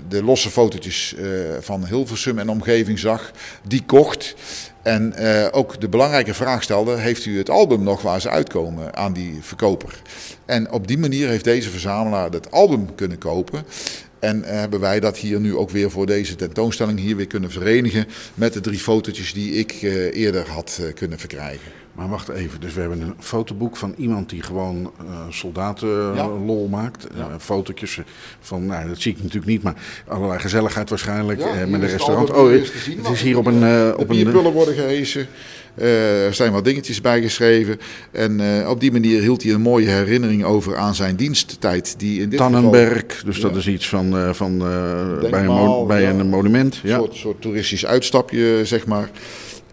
S3: de losse fotootjes van Hilversum en omgeving zag. Die kocht. En uh, ook de belangrijke vraag stelde: heeft u het album nog waar ze uitkomen aan die verkoper? En op die manier heeft deze verzamelaar het album kunnen kopen. En uh, hebben wij dat hier nu ook weer voor deze tentoonstelling hier weer kunnen verenigen met de drie fotootjes die ik uh, eerder had kunnen verkrijgen.
S1: Maar wacht even, dus we hebben een fotoboek van iemand die gewoon uh, soldatenlol
S3: Ja.
S1: maakt. Uh, fotootjes van, nou dat zie ik natuurlijk niet, maar allerlei gezelligheid waarschijnlijk
S3: Ja,
S1: eh, met een restaurant. Oh, het, is hier op een... eh,
S3: De
S1: op een
S3: bierpullen worden gehesen. Eh, er zijn wat dingetjes bijgeschreven. En eh, op die manier hield hij een mooie herinnering over aan zijn diensttijd. Die in dit
S1: Tannenberg, dus
S3: Ja.
S1: dat is iets van, eh, van eh, bij, een, mo- bij
S3: ja.
S1: een monument.
S3: Een
S1: Ja.
S3: soort, soort toeristisch uitstapje, zeg maar.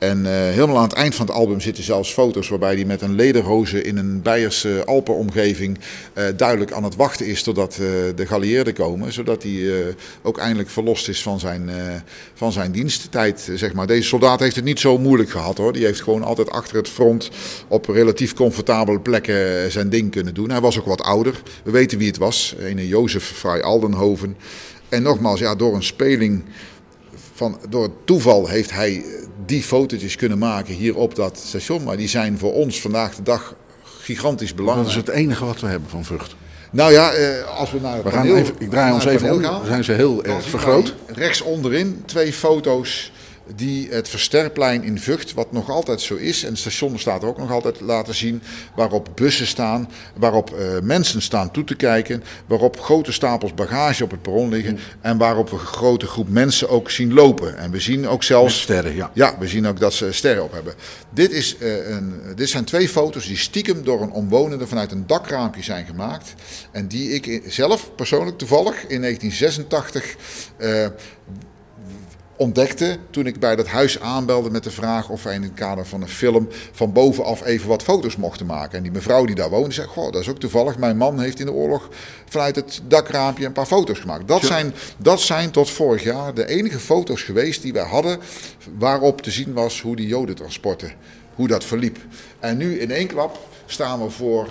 S3: En eh, helemaal aan het eind van het album zitten zelfs foto's waarbij hij met een lederhoze in een Beierse Alpenomgeving eh, duidelijk aan het wachten is totdat eh, de geallieerden komen. Zodat hij ook eindelijk verlost is van zijn, van zijn diensttijd. Zeg maar. Deze soldaat heeft het niet zo moeilijk gehad hoor. Die heeft gewoon altijd achter het front op relatief comfortabele plekken zijn ding kunnen doen. Hij was ook wat ouder. We weten wie het was. Een Jozef Frei Aldenhoven. En nogmaals, ja, door een speling van, door het toeval heeft hij eh, die fotootjes kunnen maken hier op dat station. Maar die zijn voor ons vandaag de dag gigantisch
S1: Dat
S3: belangrijk.
S1: is het enige wat we hebben van Vught.
S3: Nou ja, eh, als we naar het
S1: We gaan even, ik draai ons even om. Dan zijn ze heel erg vergroot.
S3: Rechts onderin twee foto's die het Versterplein in Vught, wat nog altijd zo is, en het station staat er ook nog altijd laten zien, waarop bussen staan, waarop eh, mensen staan toe te kijken, waarop grote stapels bagage op het perron liggen en waarop we een grote groep mensen ook zien lopen. En we zien ook zelfs...
S1: Met sterren, ja.
S3: Ja, we zien ook dat ze sterren op hebben. Dit, is, eh, een, dit zijn twee foto's die stiekem door een omwonende vanuit een dakraampje zijn gemaakt. En die ik i- zelf persoonlijk toevallig in 1986 eh, ontdekte toen ik bij dat huis aanbelde met de vraag of wij in het kader van een film van bovenaf even wat foto's mochten maken. En die mevrouw die daar woonde zei, goh, dat is ook toevallig. Mijn man heeft in de oorlog vanuit het dakraampje een paar foto's gemaakt. Dat, zijn, dat zijn tot vorig jaar de enige foto's geweest die wij hadden waarop te zien was hoe die jodentransporten, hoe dat verliep. En nu in één klap staan we voor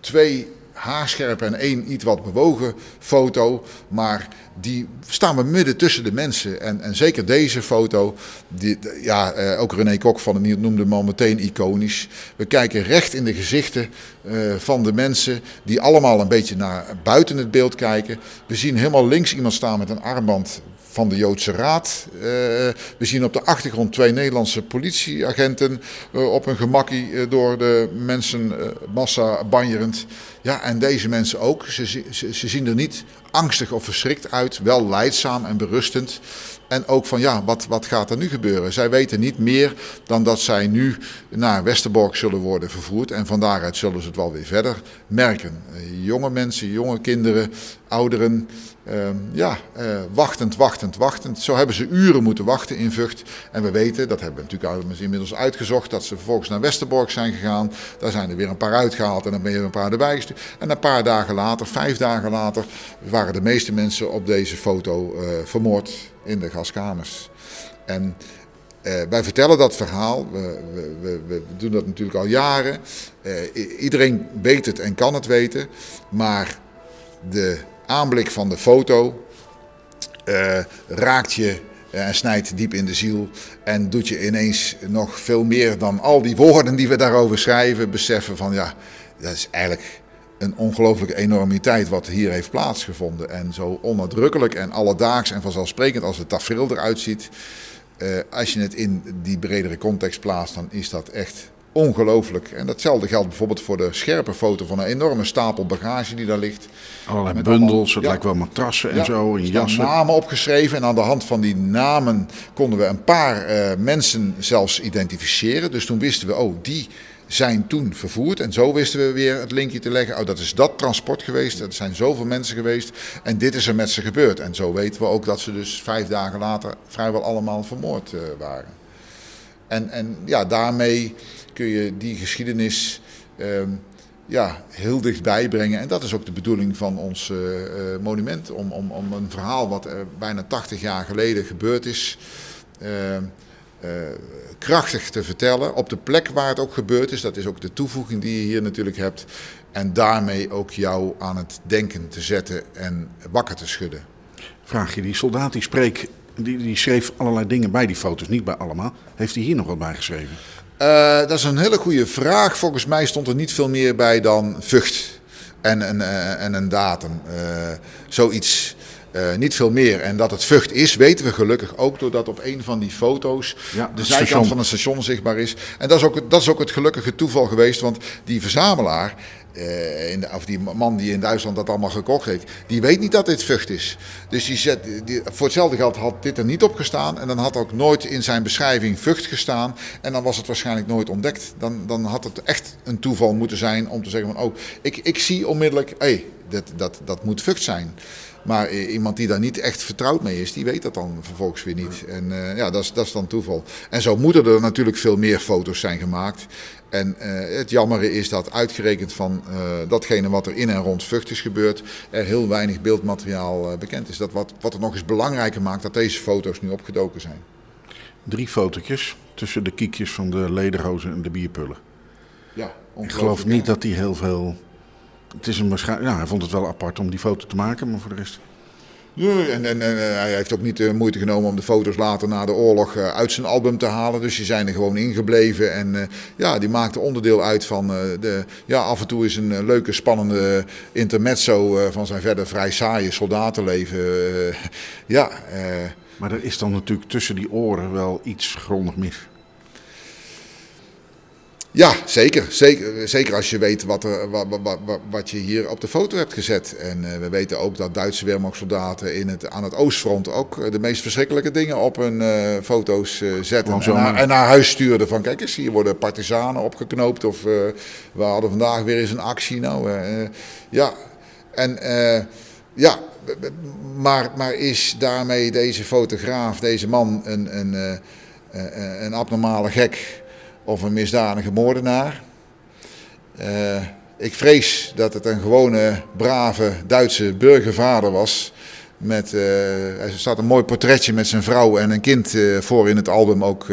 S3: twee haarscherpe en één iets wat bewogen foto. Maar die staan we midden tussen de mensen. En, en zeker deze foto, die, ja, eh, ook René Kok van het Nieuws noemde hem al meteen iconisch. We kijken recht in de gezichten eh, van de mensen die allemaal een beetje naar buiten het beeld kijken. We zien helemaal links iemand staan met een armband van de Joodse Raad. Eh, we zien op de achtergrond twee Nederlandse politieagenten eh, op een gemakkie eh, door de mensenmassa banjerend. Ja, en deze mensen ook. Ze, ze, zien er niet angstig of verschrikt uit, wel leidzaam en berustend. En ook van ja, wat, wat gaat er nu gebeuren? Zij weten niet meer dan dat zij nu naar Westerbork zullen worden vervoerd. En van daaruit zullen ze het wel weer verder merken. Jonge mensen, jonge kinderen, ouderen. Ehm, ja, eh, wachtend, wachtend, wachtend. Zo hebben ze uren moeten wachten in Vught. En we weten, dat hebben we natuurlijk inmiddels uitgezocht, dat ze vervolgens naar Westerbork zijn gegaan. Daar zijn er weer een paar uitgehaald en dan ben je een paar erbij gestuurd. En een paar dagen later, vijf dagen later, waren de meeste mensen op deze foto eh, vermoord in de gaskamers. En eh, wij vertellen dat verhaal, we, we, we, we doen dat natuurlijk al jaren. Iedereen weet het en kan het weten, maar de aanblik van de foto eh, raakt je en snijdt diep in de ziel. En doet je ineens nog veel meer dan al die woorden die we daarover schrijven, beseffen van ja, dat is eigenlijk een ongelooflijke enormiteit wat hier heeft plaatsgevonden. En zo onnadrukkelijk en alledaags en vanzelfsprekend als het tafereel eruit ziet. eh, als je het in die bredere context plaatst, dan is dat echt ongelooflijk. En datzelfde geldt bijvoorbeeld voor de scherpe foto van een enorme stapel bagage die daar ligt.
S1: Allerlei
S3: Met
S1: bundels,
S3: allemaal-
S1: het
S3: ja.
S1: lijkt wel matrassen en
S3: Ja,
S1: zo, en jassen.
S3: namen opgeschreven en aan de hand van die namen konden we een paar eh, mensen zelfs identificeren. Dus toen wisten we, oh, die zijn toen vervoerd. En zo wisten we weer het linkje te leggen. Oh, dat is dat transport geweest. Er zijn zoveel mensen geweest. En dit is er met ze gebeurd. En zo weten we ook dat ze dus vijf dagen later vrijwel allemaal vermoord eh, waren. En, en ja, daarmee kun je die geschiedenis ehm, ja, heel dichtbij brengen. En dat is ook de bedoeling van ons eh, eh, monument. Om, om, om een verhaal wat bijna 80 jaar geleden gebeurd is. eh, eh, krachtig te vertellen. Op de plek waar het ook gebeurd is. Dat is ook de toevoeging die je hier natuurlijk hebt. En daarmee ook jou aan het denken te zetten en wakker te schudden.
S1: Vraag je, die soldaat die spreek, die, die schreef allerlei dingen bij die foto's, niet bij allemaal. Heeft hij hier nog wat bij geschreven?
S3: Eh, dat is een hele goede vraag. Volgens mij stond er niet veel meer bij dan Vught en, een eh, en een datum. Eh, zoiets. Niet veel meer. En dat het Vught is, weten we gelukkig ook doordat op een van die foto's
S1: Ja,
S3: de
S1: het
S3: zijkant
S1: station.
S3: van een station zichtbaar is. En dat is ook, dat is ook het gelukkige toeval geweest, want die verzamelaar, eh, in de, of die man die in Duitsland dat allemaal gekocht heeft, die weet niet dat dit Vught is. Dus die zet, die, voor hetzelfde geld had dit er niet op gestaan en dan had ook nooit in zijn beschrijving Vught gestaan. En dan was het waarschijnlijk nooit ontdekt. Dan, dan had het echt een toeval moeten zijn om te zeggen van, oh, ik, ik zie onmiddellijk, hey, dat, dat, dat moet Vught zijn. Maar iemand die daar niet echt vertrouwd mee is, die weet dat dan vervolgens weer niet. En eh, ja, dat is, dat is dan toeval. En zo moeten er natuurlijk veel meer foto's zijn gemaakt. En eh, het jammere is dat uitgerekend van eh, datgene wat er in en rond Vught is gebeurd, er heel weinig beeldmateriaal eh, bekend is. Dat wat, wat het nog eens belangrijker maakt dat deze foto's nu opgedoken zijn.
S1: Drie fotootjes tussen de kiekjes van de lederhozen en de bierpullen.
S3: Ja,
S1: Ik geloof niet dat hij heel veel... Het is een waarschijnlijk... Ja, hij vond het wel apart om die foto te maken, maar voor de rest...
S3: Nee, en, en, hij heeft ook niet de moeite genomen om de foto's later na de oorlog eh, uit zijn album te halen. Dus die zijn er gewoon ingebleven. En eh, ja, die maakte onderdeel uit van eh, de. Ja, af en toe is een leuke, spannende intermezzo van zijn verder vrij saaie soldatenleven. (laughs) ja,
S1: Maar er is dan natuurlijk tussen die oren wel iets grondig mis.
S3: Ja zeker, zeker. Zeker als je weet wat, er, wat, wat, wat, wat je hier op de foto hebt gezet. En eh, we weten ook dat Duitse Wehrmachtssoldaten in het, aan het Oostfront ook eh, de meest verschrikkelijke dingen op hun eh, foto's zetten. En naar, en naar huis stuurden van kijk eens, hier worden partisanen opgeknoopt. Of we hadden vandaag weer eens een actie. Nou, ja, en ja, maar, maar is daarmee deze fotograaf, deze man, een, een, een abnormale gek of een misdadige moordenaar? Eh, ik vrees dat het een gewone, brave Duitse burgervader was. Met, eh, er staat een mooi portretje met zijn vrouw en een kind eh, voor in het album ook.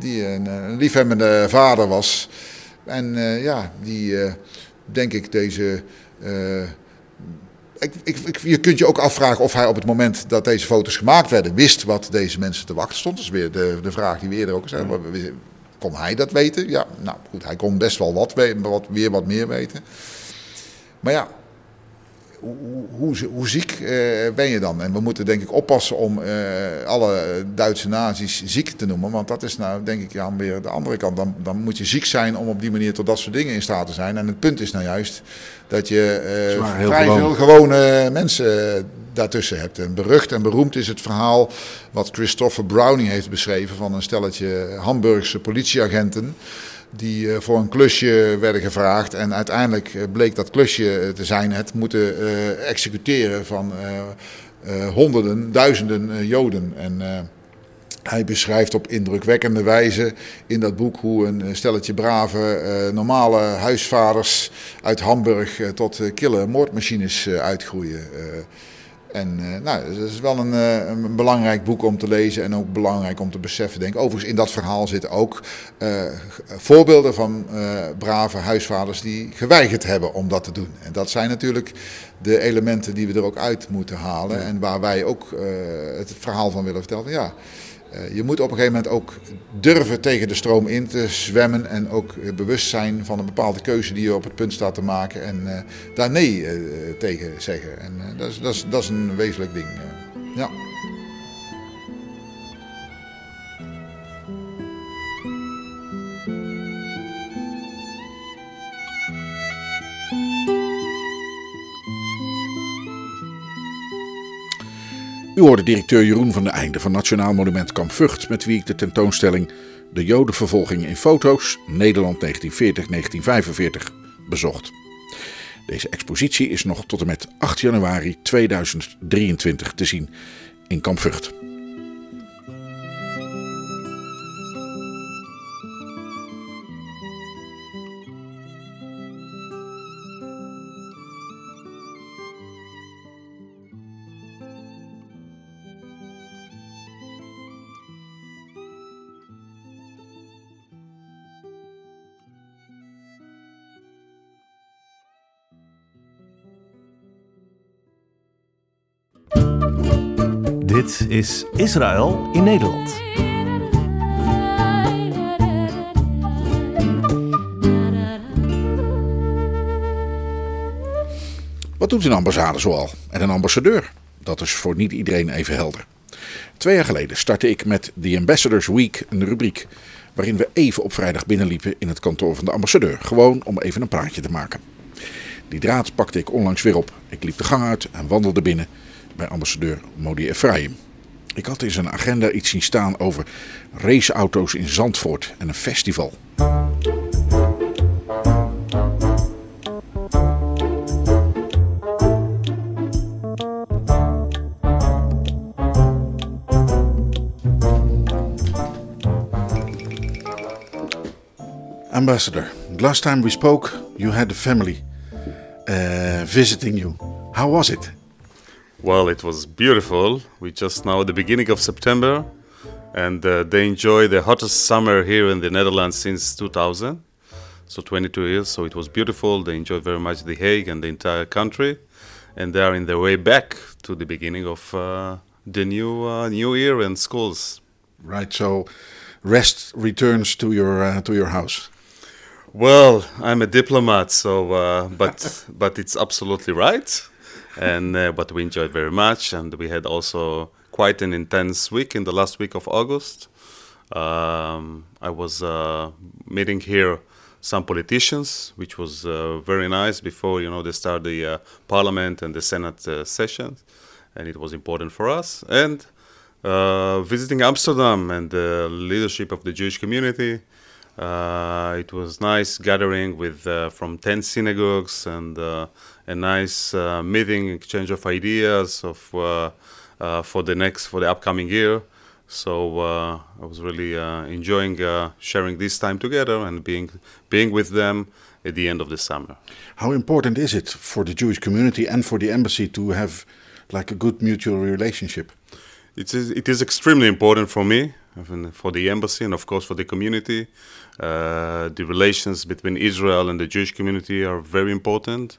S3: die een, een liefhebbende vader was. En ja, die denk ik deze. Ik, ik, ik- je kunt je ook afvragen of hij op het moment dat deze foto's gemaakt werden, wist wat deze mensen te wachten stond. Dat is weer de, de vraag die we eerder ook zeiden. Kon hij dat weten? Ja, nou goed, hij kon best wel wat, wat, weer wat meer weten. Maar ja, hoe, hoe, hoe ziek eh, ben je dan? En we moeten denk ik oppassen om eh, alle Duitse nazi's ziek te noemen. Want dat is nou denk ik aan weer de andere kant. Dan, dan moet je ziek zijn om op die manier tot dat soort dingen in staat te zijn. En het punt is nou juist dat je
S1: heel
S3: vrij
S1: gewoon.
S3: veel gewone mensen daartussen hebt. En berucht en beroemd is het verhaal wat Christopher Browning heeft beschreven van een stelletje Hamburgse politieagenten. Die eh, voor een klusje werden gevraagd. En uiteindelijk eh, bleek dat klusje eh, te zijn het moeten executeren van honderden, duizenden Joden. En hij beschrijft op indrukwekkende wijze in dat boek hoe een stelletje brave, normale huisvaders uit Hamburg tot kille moordmachines uitgroeien. En eh, nou, dat is wel een, eh, een belangrijk boek om te lezen en ook belangrijk om te beseffen. Denk. ik. Overigens, in dat verhaal zitten ook eh, voorbeelden van brave huisvaders die geweigerd hebben om dat te doen. En dat zijn natuurlijk de elementen die we er ook uit moeten halen. En waar wij ook het verhaal van willen vertellen. Ja, je moet op een gegeven moment ook durven tegen de stroom in te zwemmen. En ook eh, bewust zijn van een bepaalde keuze die je op het punt staat te maken. En eh, daar nee eh, tegen zeggen. En eh, dat, is, dat, is, dat is een wezenlijk ding. eh. ja.
S1: U hoorde directeur Jeroen van de Einde van Nationaal Monument Kamp Vught, met wie ik de tentoonstelling De Jodenvervolging in foto's Nederland 1940-1945 bezocht. Deze expositie is nog tot en met 8 januari 2023 te zien in Kamp Vught.
S2: Is Israël in Nederland.
S1: Wat Wat doet een ambassade zoal? En een ambassadeur? Dat is voor niet iedereen even helder. Twee jaar geleden startte ik met The Ambassadors Week een rubriek waarin we even op vrijdag binnenliepen in het kantoor van de ambassadeur. Gewoon om even een praatje te maken. Die draad pakte ik onlangs weer op. Ik liep de gang uit en wandelde binnen bij ambassadeur Modi Efraim. Ik had in zijn agenda iets zien staan over raceauto's in Zandvoort en een festival. Ambassador, last time we spoke, you had a family uh, visiting you. How was it?
S4: Well, it was beautiful. We just now at the beginning of September, and uh, they enjoy the hottest summer here in the Netherlands since 2000, so 22 years. So it was beautiful. They enjoyed very much The Hague and the entire country, and they are in their way back to the beginning of uh, the new uh, new year and schools.
S1: Right. So, rest returns to your uh, to your house.
S4: Well, I'm a diplomat, so uh, but (laughs) but it's absolutely right, and uh, but we enjoyed very much, and we had also quite an intense week in the last week of August. Um, I was uh, meeting here some politicians, which was uh, very nice before you know they start the uh, parliament and the senate uh, sessions, and it was important for us and. visiting Amsterdam and the leadership of the Jewish community, uh, it was nice gathering with uh, from 10 synagogues and uh, a nice uh, meeting, exchange of ideas of uh, uh, for the next for the upcoming year. So I was really enjoying sharing this time together and being being with them at the end of the summer.
S1: How important is it for the Jewish community and for the embassy to have like a good mutual relationship?
S4: It is, it is extremely important for me, for the embassy, and of course for the community. Uh, the relations between Israel and the Jewish community are very important,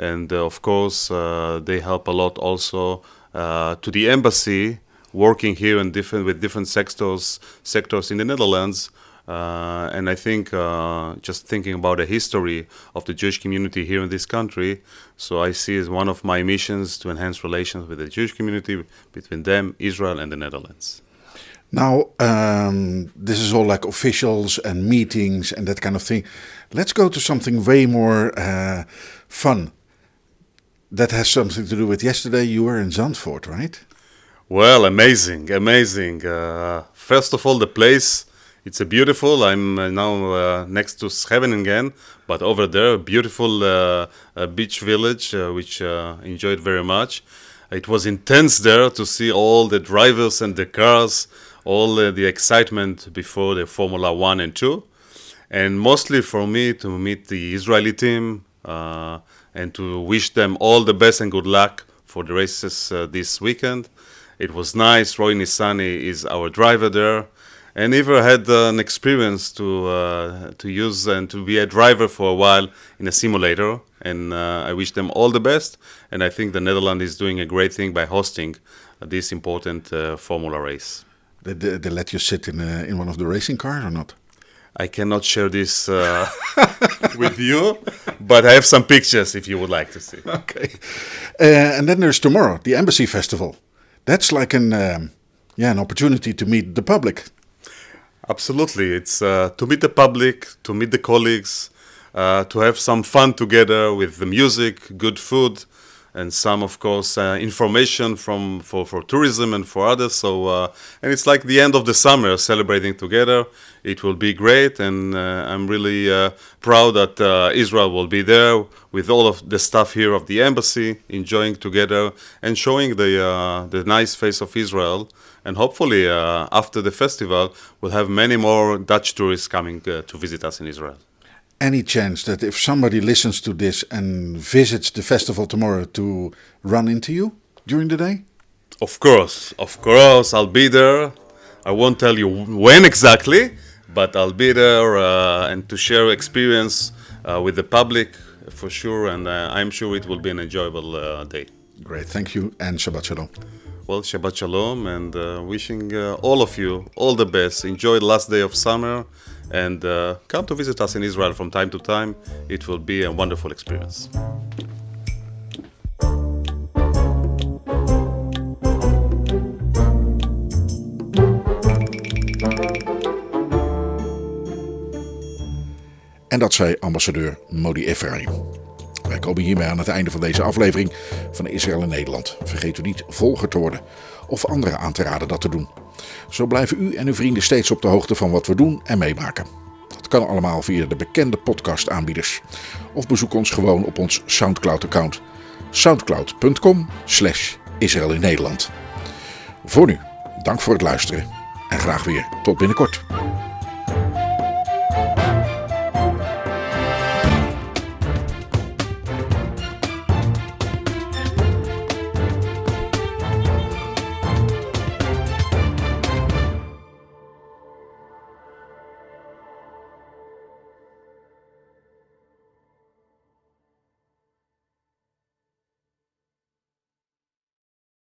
S4: and uh, of course uh, they help a lot also uh, to the embassy working here in different with different sectors sectors in the Netherlands. Uh, and I think uh, just thinking about the history of the Jewish community here in this country, so I see as one of my missions to enhance relations with the Jewish community between them, Israel, and the Netherlands.
S1: Now, um, this is all like officials and meetings and that kind of thing. Let's go to something way more uh, fun. That has something to do with yesterday. You were in Zandvoort, right?
S4: Well, amazing, amazing. Uh, first of all, the place. It's a beautiful. I'm uh, now uh, next to Scheveningen, but over there, a beautiful uh, beach village, uh, which enjoyed very much. It was intense there to see all the drivers and the cars all uh, the excitement before the Formula One and Two, and mostly for me to meet the Israeli team uh, and to wish them all the best and good luck for the races uh, this weekend. It was nice. Roy Nissani is our driver there, and Eva had an experience to uh, to use and to be a driver for a while in a simulator. And uh, I wish them all the best. And I think the Netherlands is doing a great thing by hosting this important uh, Formula race.
S1: They, they, they let you sit in a, in one of the racing cars or not?
S4: I cannot share this uh, (laughs) with you, but I have some pictures if you would like to see.
S1: Okay. Uh, and then there's tomorrow, the Embassy Festival. That's like an um, yeah an opportunity to meet the public.
S4: Absolutely, it's uh, to meet the public, to meet the colleagues, uh, to have some fun together with the music, good food, and some, of course, uh, information from for, for tourism and for others. So, uh, and it's like the end of the summer, celebrating together. It will be great, and uh, I'm really uh, proud that uh, Israel will be there with all of the staff here of the embassy, enjoying together and showing the uh, the nice face of Israel. And hopefully, after the festival, we'll have many more Dutch tourists coming to visit us in Israel
S1: any chance that if somebody listens to this and visits the festival tomorrow to run into you during the day?
S4: Of course, of course, I'll be there. I won't tell you when exactly, but I'll be there uh, and to share experience uh, with the public for sure, and uh, I'm sure it will be an enjoyable uh, day.
S1: Great, thank you, and Shabbat Shalom.
S4: Well, Shabbat Shalom, and uh, wishing uh, all of you all the best. Enjoy the last day of summer and uh, come to visit us in Israel from time to time. It will be a wonderful experience.
S1: En dat zei ambassadeur Modi Efraim. Wij komen hiermee aan het einde van deze aflevering van Israël en Nederland. Vergeet u niet volger te worden of anderen aan te raden dat te doen. Zo blijven u en uw vrienden steeds op de hoogte van wat we doen en meemaken. Dat kan allemaal via de bekende podcastaanbieders. Of bezoek ons gewoon op ons Soundcloud-account. soundcloud.com slash Israël in Nederland. Voor nu, dank voor het luisteren en graag weer tot binnenkort.